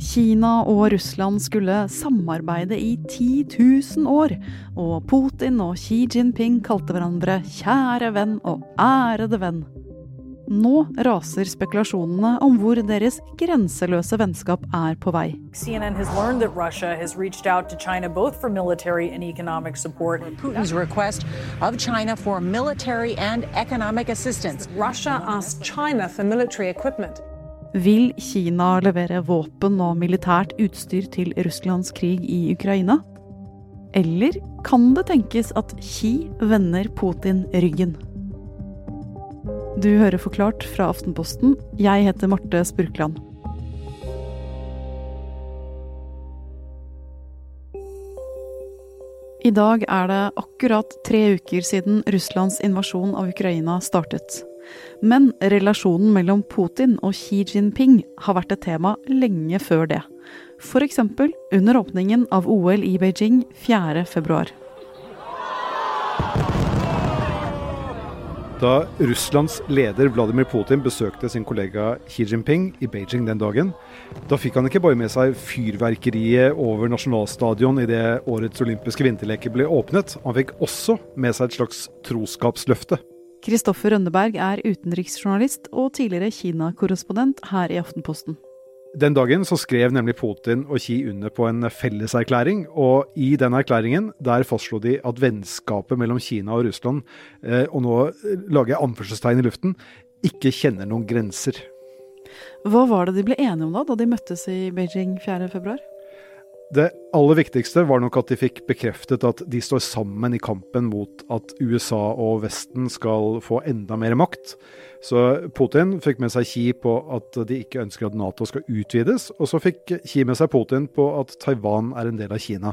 Kina og Russland skulle samarbeide i 10 000 år, og Putin og Xi Jinping kalte hverandre kjære venn og ærede venn. Nå raser spekulasjonene om hvor deres grenseløse vennskap er på vei. CNN has learned that Russia has reached out to China both for military and economic support. Putin's request of China for military and economic assistance. Russia asked China for military equipment. Vil Kina levere våpen og militært utstyr til Russlands krig i Ukraina? Eller kan det tenkes at Xi vender Putin ryggen? Du hører Forklart fra Aftenposten. Jeg heter Marte Spurkland. I dag er det akkurat tre uker siden Russlands invasjon av Ukraina startet. Men relasjonen mellom Putin og Xi Jinping har vært et tema lenge før det. F.eks. under åpningen av OL i Beijing 4.2. Da Russlands leder Vladimir Putin besøkte sin kollega Xi Jinping i Beijing den dagen, da fikk han ikke bare med seg fyrverkeriet over nasjonalstadion idet årets olympiske vinterleker ble åpnet, han fikk også med seg et slags troskapsløfte. Kristoffer Rønneberg er utenriksjournalist og tidligere Kina-korrespondent her i Aftenposten. Den dagen så skrev nemlig Putin og Xi under på en felleserklæring, og i den erklæringen der fastslo de at vennskapet mellom Kina og Russland, eh, og nå lager jeg anførselstegn i luften, ikke kjenner noen grenser. Hva var det de ble enige om da, da de møttes i Beijing 4.2? Det aller viktigste var nok at de fikk bekreftet at de står sammen i kampen mot at USA og Vesten skal få enda mer makt. Så Putin fikk med seg Xi på at de ikke ønsker at Nato skal utvides, og så fikk Xi med seg Putin på at Taiwan er en del av Kina.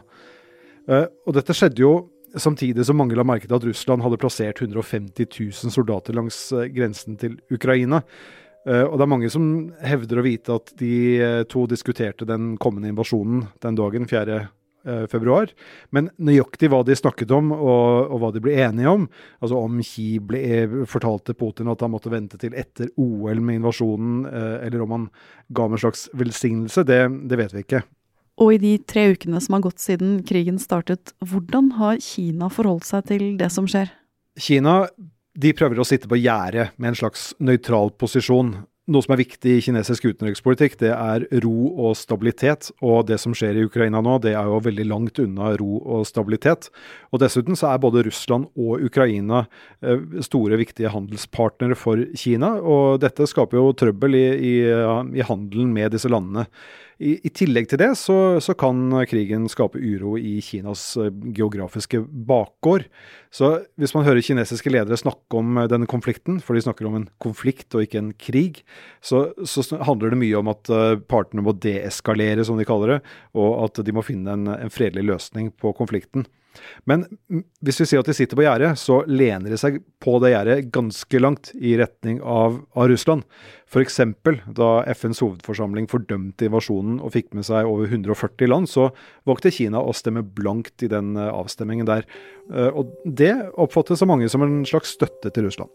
Eh, og dette skjedde jo samtidig som mange la merke til at Russland hadde plassert 150 000 soldater langs eh, grensen til Ukraina. Uh, og det er mange som hevder å vite at de uh, to diskuterte den kommende invasjonen den dagen, 4. Uh, februar. Men nøyaktig hva de snakket om, og, og, hva de ble enige om, altså om Xi ble, fortalte Putin at han måtte vente til etter OL med invasjonen, eller om han ga med en slags velsignelse, det, det vet vi ikke. Og i de tre ukene som har gått siden krigen startet, hvordan har Kina forholdt seg til det som skjer? Kina de prøver å sitte på gjerdet med en slags nøytral posisjon. Noe som er viktig i kinesisk utenrikspolitikk, det er ro og stabilitet. Og det som skjer i Ukraina nå, det er jo veldig langt unna ro og stabilitet. Og dessuten så er både Russland og Ukraina eh, store, viktige handelspartnere for Kina. Og dette skaper jo trøbbel i, i, i handelen med disse landene. I, tillegg til det så, så, kan krigen skape uro i Kinas eh, geografiske bakgård. Så hvis man hører kinesiske ledere snakke om eh, denne konflikten, for de snakker om en konflikt og ikke en krig, så, så handler det mye om at eh, partene må deeskalere, som de kaller det, og at de må finne en, en fredelig løsning på konflikten. Men hvis vi sier at de sitter på gjerdet, så lener de seg på det gjerdet ganske langt i retning av, av Russland. F.eks. da FNs hovedforsamling fordømte invasjonen og fikk med seg over 140 land, så valgte Kina å stemme blankt i den eh, avstemmingen der. Eh, og det oppfattes av mange som en slags støtte til Russland.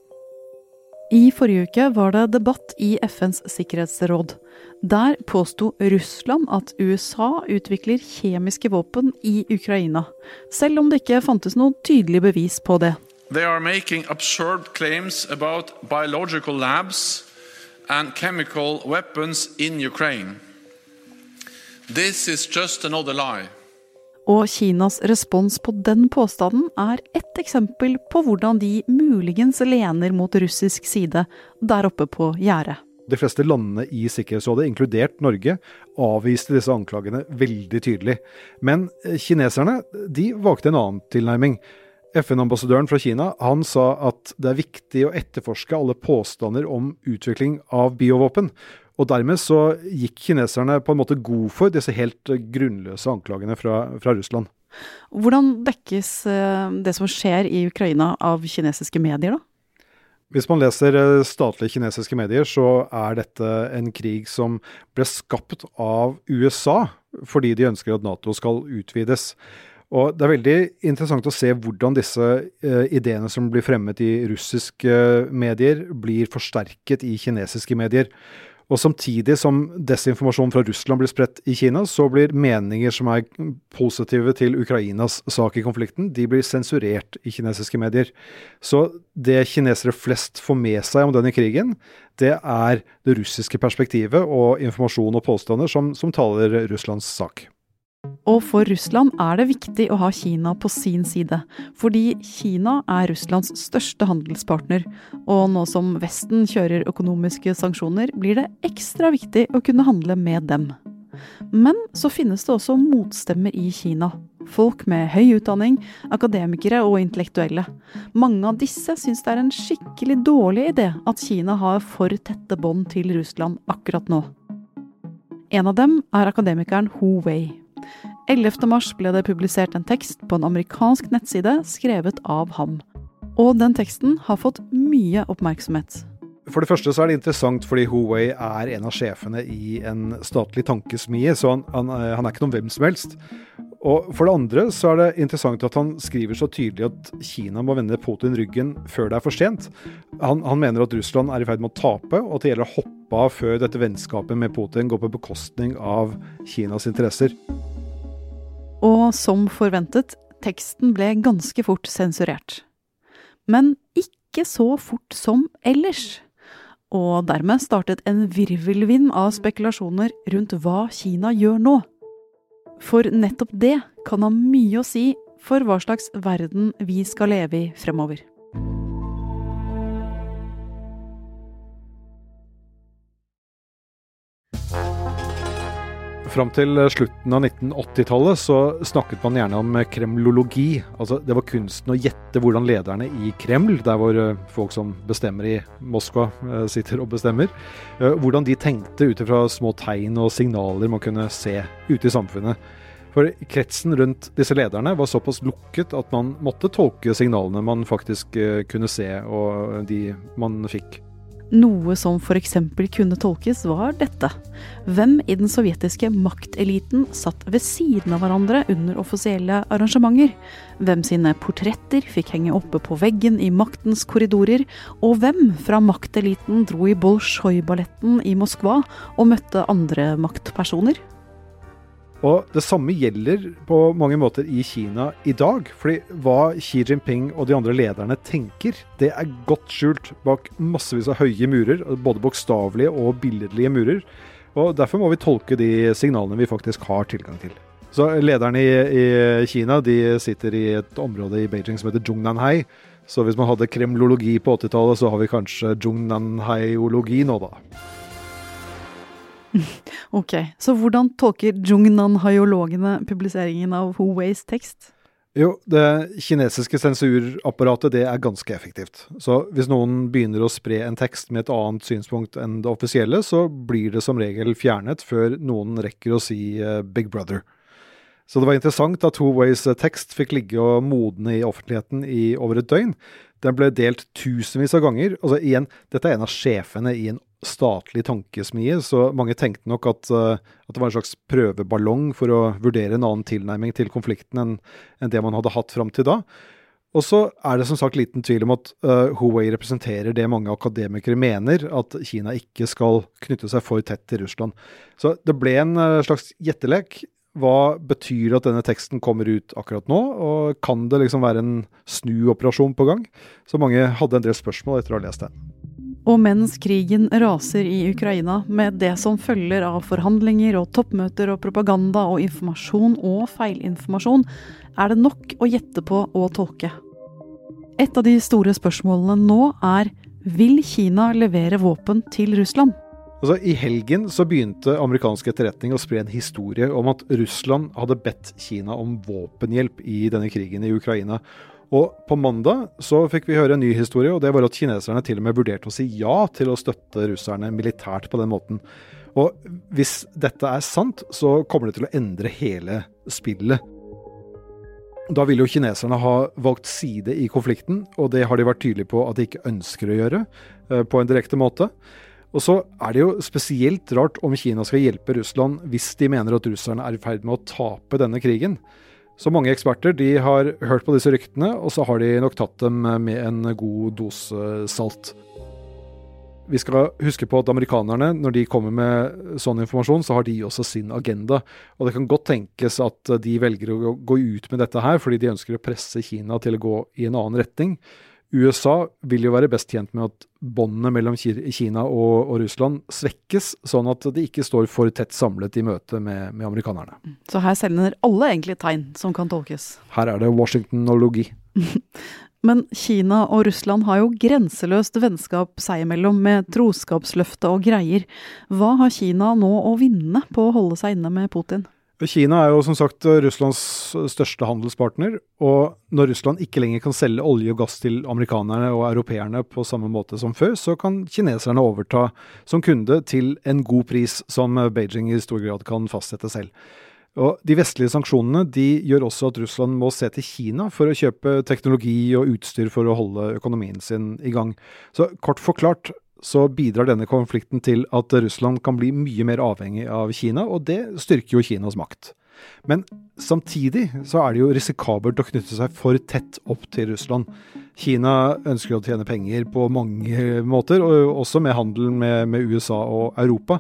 I forrige uke var det debatt i FNs sikkerhetsråd. Der påsto Russland at USA utvikler kjemiske våpen i Ukraina, selv om det ikke fantes noe tydelig bevis på det. They are making absurd claims about biological labs and chemical weapons in Ukraine. This is just another lie. Og Kinas respons på den påstanden er ett eksempel på hvordan de muligens lener mot russisk side der oppe på gjerdet. De fleste landene i Sikkerhetsrådet, inkludert Norge, avviste disse anklagene veldig tydelig. Men eh, kineserne de valgte en annen tilnærming. FN-ambassadøren fra Kina han sa at det er viktig å etterforske alle påstander om utvikling av biovåpen. Og dermed så gikk kineserne på en måte god for disse helt grunnløse anklagene fra, fra Russland. Hvordan dekkes eh, det som skjer i Ukraina av kinesiske medier, da? Hvis man leser eh, statlige kinesiske medier, så er dette en krig som ble skapt av USA fordi de ønsker at Nato skal utvides. Og Det er veldig interessant å se hvordan disse uh, ideene som blir fremmet i russiske medier, blir forsterket i kinesiske medier. Og samtidig som desinformasjon fra Russland blir spredt i Kina, så blir meninger som er positive til Ukrainas sak i konflikten, de blir sensurert i kinesiske medier. Så det kinesere flest får med seg om denne krigen, det er det russiske perspektivet og informasjon og påstander som, som taler Russlands sak. Og for Russland er det viktig å ha Kina på sin side, fordi Kina er Russlands største handelspartner, og nå som Vesten kjører økonomiske sanksjoner, blir det ekstra viktig å kunne handle med dem. Men så finnes det også motstemmer i Kina. Folk med høy utdanning, akademikere og intellektuelle. Mange av disse syns det er en skikkelig dårlig idé at Kina har for tette bånd til Russland akkurat nå. En av dem er akademikeren Hu Wei. 11.3 ble det publisert en tekst på en amerikansk nettside skrevet av ham. Og den teksten har fått mye oppmerksomhet. For det første så er det interessant fordi Huawei er en av sjefene i en statlig tankesmie, så han, han, han er ikke noen hvem som helst. Og for det andre så er det interessant at han skriver så tydelig at Kina må vende Putin ryggen før det er for sent. Han, han mener at Russland er i ferd med å tape, og at det gjelder å hoppe av før dette vennskapet med Putin går på bekostning av Kinas interesser. Og som forventet, teksten ble ganske fort sensurert. Men ikke så fort som ellers. Og dermed startet en virvelvind av spekulasjoner rundt hva Kina gjør nå. For nettopp det kan ha mye å si for hva slags verden vi skal leve i fremover. Fram til slutten av 1980-tallet så snakket man gjerne om kremlologi. Altså det var kunsten å gjette hvordan lederne i Kreml, der hvor eh, folk som bestemmer i Moskva eh, sitter og bestemmer, eh, hvordan de tenkte ut ifra små tegn og signaler man kunne se ute i samfunnet. For kretsen rundt disse lederne var såpass lukket at man måtte tolke signalene man faktisk kunne se, og de man fikk. Noe som f.eks. kunne tolkes, var dette. Hvem i den sovjetiske makteliten satt ved siden av hverandre under offisielle arrangementer? Hvem sine portretter fikk henge oppe på veggen i maktens korridorer? Og hvem fra makteliten dro i Bolsjoj-balletten i Moskva og møtte andre maktpersoner? Og det samme gjelder på mange måter i Kina i dag. fordi hva Xi Jinping og de andre lederne tenker, det er godt skjult bak massevis av høye murer. Både bokstavelige og billedlige murer. Og derfor må vi tolke de signalene vi faktisk har tilgang til. Så Lederne i, i Kina de sitter i et område i Beijing som heter Zhongnanhai. Så hvis man hadde kremlologi på 80-tallet, så har vi kanskje Zhongnanhai-ologi nå, da. Ok, så hvordan tolker Jungnan-haiologene publiseringen av Huweis tekst? Jo, det kinesiske sensurapparatet det er ganske effektivt. Så hvis noen begynner å spre en tekst med et annet synspunkt enn det offisielle, så blir det som regel fjernet før noen rekker å si uh, Big Brother. Så det var interessant at Huways tekst fikk ligge og modne i offentligheten i over et døgn. Den ble delt tusenvis av ganger. Altså igjen, dette er en av sjefene i en statlig tankesmie, så mange tenkte nok at, uh, at, det var en slags prøveballong for å vurdere en annen tilnærming til konflikten enn, enn det man hadde hatt fram til da. Og så er det som sagt liten tvil om at uh, Huawei representerer det mange akademikere mener, at Kina ikke skal knytte seg for tett til Russland. Så det ble en uh, slags gjettelek. Hva betyr det at denne teksten kommer ut akkurat nå, og kan det liksom være en snuoperasjon på gang? Så mange hadde en del spørsmål etter å ha lest den. Og mens krigen raser i Ukraina, med det som følger av forhandlinger og toppmøter og propaganda og informasjon og feilinformasjon, er det nok å gjette på og tolke. Et av de store spørsmålene nå er vil Kina levere våpen til Russland? Altså, I helgen så begynte amerikansk etterretning å spre en historie om at Russland hadde bedt Kina om våpenhjelp i denne krigen i Ukraina. Og på mandag så fikk vi høre en ny historie, og det var at kineserne til og med vurderte å si ja til å støtte russerne militært på den måten. Og hvis dette er sant, så kommer det til å endre hele spillet. Da vil jo kineserne ha valgt side i konflikten, og det har de vært tydelige på at de ikke ønsker å gjøre eh, på en direkte måte. Og så er det jo spesielt rart om Kina skal hjelpe Russland hvis de mener at russerne er i ferd med å tape denne krigen. Så mange eksperter de har hørt på disse ryktene, og så har de nok tatt dem med en god dose salt. vi skal huske på at amerikanerne, når de kommer med sånn informasjon, så har de også sin agenda. Og det kan godt tenkes at de velger å gå ut med dette her fordi de ønsker å presse Kina til å gå i en annen retning. USA vil jo være best tjent med at båndene mellom Kina og, og, Russland svekkes, sånn at de ikke står for tett samlet i møte med, med amerikanerne. Så her sender alle egentlig tegn som kan tolkes? Her er det Washington-ologi. Men Kina og Russland har jo grenseløst vennskap seg imellom, med troskapsløfte og greier. Hva har Kina nå å vinne på å holde seg inne med Putin? Kina er jo som sagt Russlands største handelspartner, og når Russland ikke lenger kan selge olje og gass til amerikanerne og europeerne på samme måte som før, så kan kineserne overta som kunde til en god pris, som Beijing i stor grad kan fastsette selv. Og De vestlige sanksjonene de gjør også at Russland må se til Kina for å kjøpe teknologi og utstyr for å holde økonomien sin i gang. Så kort forklart så bidrar denne konflikten til at Russland kan bli mye mer avhengig av Kina, og det styrker jo Kinas makt. Men samtidig så er det jo risikabelt å knytte seg for tett opp til Russland. Kina ønsker å tjene penger på mange måter, og også med handelen med, med, USA og Europa.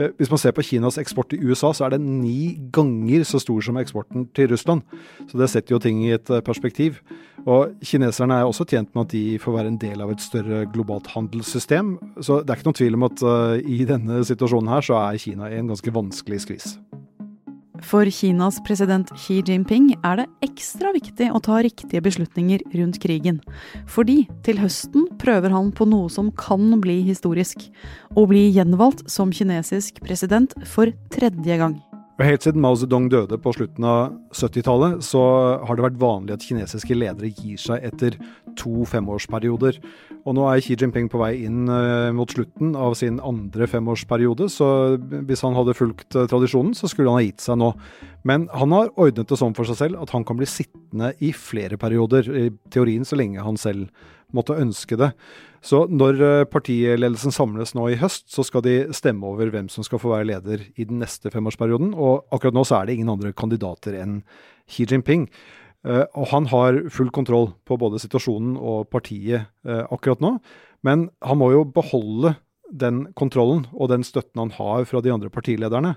Eh, hvis man ser på Kinas eksport til USA, så er den ni ganger så stor som eksporten til Russland. Så det setter jo ting i et eh, perspektiv. Og kineserne er også tjent med at de får være en del av et større globalt handelssystem. Så det er ikke noen tvil om at uh, i denne situasjonen her så er Kina i en ganske vanskelig skvis. For Kinas president Xi Jinping er det ekstra viktig å ta riktige beslutninger rundt krigen. Fordi til høsten prøver han på noe som kan bli historisk. Å bli gjenvalgt som kinesisk president for tredje gang. Helt siden Mao Zedong døde på slutten av 70-tallet, så har det vært vanlig at kinesiske ledere gir seg etter to femårsperioder. Og nå er Xi Jinping på vei inn uh, mot slutten av sin andre femårsperiode, så hvis han hadde fulgt uh, tradisjonen, så skulle han ha gitt seg nå. Men han har ordnet det sånn for seg selv at han kan bli sittende i flere perioder, i teorien så lenge han selv måtte ønske det. Så når eh, partiledelsen samles nå i høst, så skal de stemme over hvem som skal få være leder i den neste femårsperioden. Og akkurat nå så er det ingen andre kandidater enn Xi Jinping. Eh, og han har full kontroll på både situasjonen og partiet eh, akkurat nå. Men han må jo beholde den kontrollen og den støtten han har fra de andre partilederne.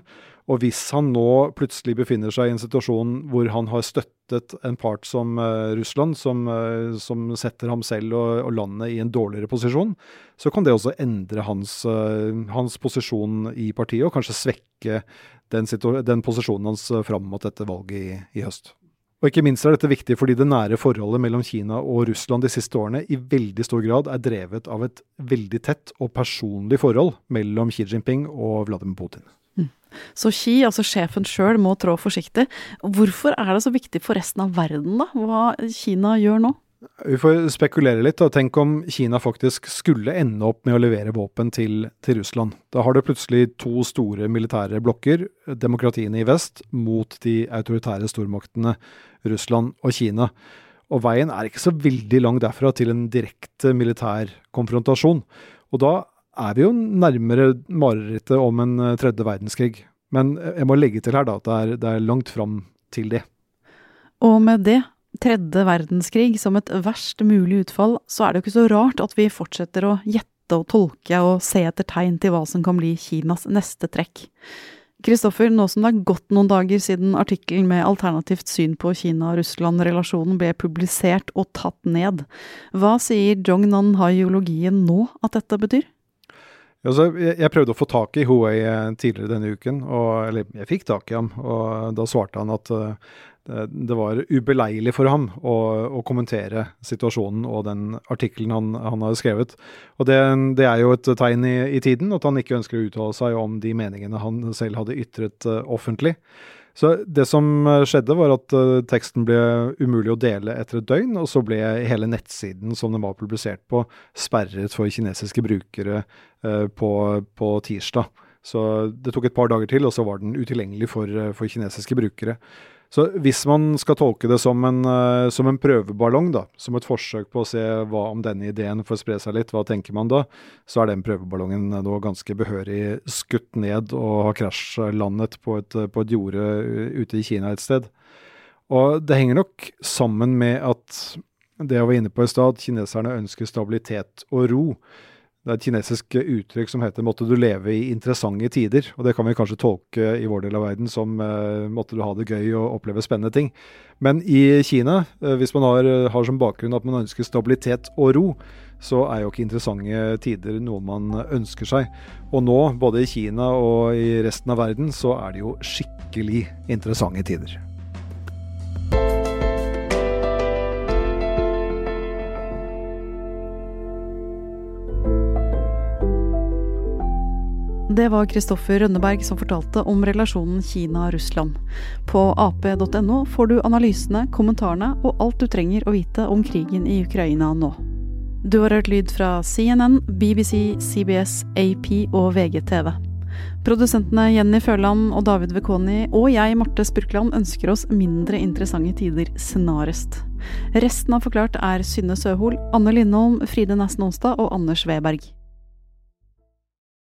Og hvis han nå plutselig befinner seg i en situasjon hvor han har støttet en part som uh, Russland, som, uh, som, setter ham selv og, og, landet i en dårligere posisjon, så kan det også endre hans, uh, hans posisjon i partiet, og kanskje svekke den, den posisjonen hans fram mot dette valget i, i høst. Og ikke minst er dette viktig fordi det nære forholdet mellom Kina og Russland de siste årene i veldig stor grad er drevet av et veldig tett og personlig forhold mellom Xi Jinping og Vladimir Putin. Mm. Så Xi, altså sjefen sjøl, må trå forsiktig. Hvorfor er det så viktig for resten av verden, da, hva Kina gjør nå? Vi får spekulere litt. og Tenk om Kina faktisk skulle ende opp med å levere våpen til, til Russland. Da har du plutselig to store militære blokker, demokratiene i vest mot de autoritære stormaktene Russland og Kina. Og veien er ikke så veldig lang derfra til en direkte militær konfrontasjon. Og da er vi jo nærmere marerittet om en eh, tredje verdenskrig. Men jeg må legge til her da at det er, det er langt fram til det. Og med det tredje verdenskrig som et verst mulig utfall, så er det jo ikke så rart at vi fortsetter å gjette og tolke og se etter tegn til hva som kan bli Kinas neste trekk. Kristoffer, nå som det er gått noen dager siden artikkelen med alternativt syn på Kina-Russland-relasjonen ble publisert og tatt ned, hva sier Jongnan-haiologien nå at dette betyr? Altså, jeg, prøvde å få tak i Huawei eh, tidligere denne uken, og, eller jeg fikk tak i ham. og Da svarte han at uh, det var ubeleilig for ham å, å, kommentere situasjonen og den artikkelen han, han har skrevet. Og det, det, er jo et tegn i, i, tiden at han ikke ønsker å uttale seg om de meningene han selv hadde ytret uh, offentlig. Så det som skjedde, var at uh, teksten ble umulig å dele etter et døgn, og så ble hele nettsiden som den var publisert på, sperret for kinesiske brukere uh, på, på tirsdag. Så det tok et par dager til, og så var den utilgjengelig for, for kinesiske brukere. Så hvis man skal tolke det som en, uh, som en, prøveballong, da, som et forsøk på å se hva om denne ideen får spre seg litt, hva tenker man da, så er den prøveballongen nå ganske behørig skutt ned og har krasjlandet på på et jorde ute i Kina et sted. Og det henger nok sammen med at det jeg var inne på i stad, kineserne ønsker stabilitet og ro. Det er et kinesisk uttrykk som heter 'måtte du leve i interessante tider'. Og det kan vi kanskje tolke i vår del av verden som eh, 'måtte du ha det gøy og oppleve spennende ting'. Men i Kina, eh, hvis man har, har, som bakgrunn at man ønsker stabilitet og ro, så er jo ikke interessante tider noe man ønsker seg. Og nå, både i Kina og i resten av verden, så er det jo skikkelig interessante tider. Det var Kristoffer Rønneberg som fortalte om relasjonen Kina-Russland. På ap.no får du analysene, kommentarene og alt du trenger å vite om krigen i Ukraina nå. Du har hørt lyd fra CNN, BBC, CBS, AP og VGTV. Produsentene Jenny Føland og David Vekoni og jeg, Marte Spurkland, ønsker oss mindre interessante tider snarest. Resten av Forklart er Synne Søhol, Anne Lindholm, Fride Næss Nonstad og Anders Weberg.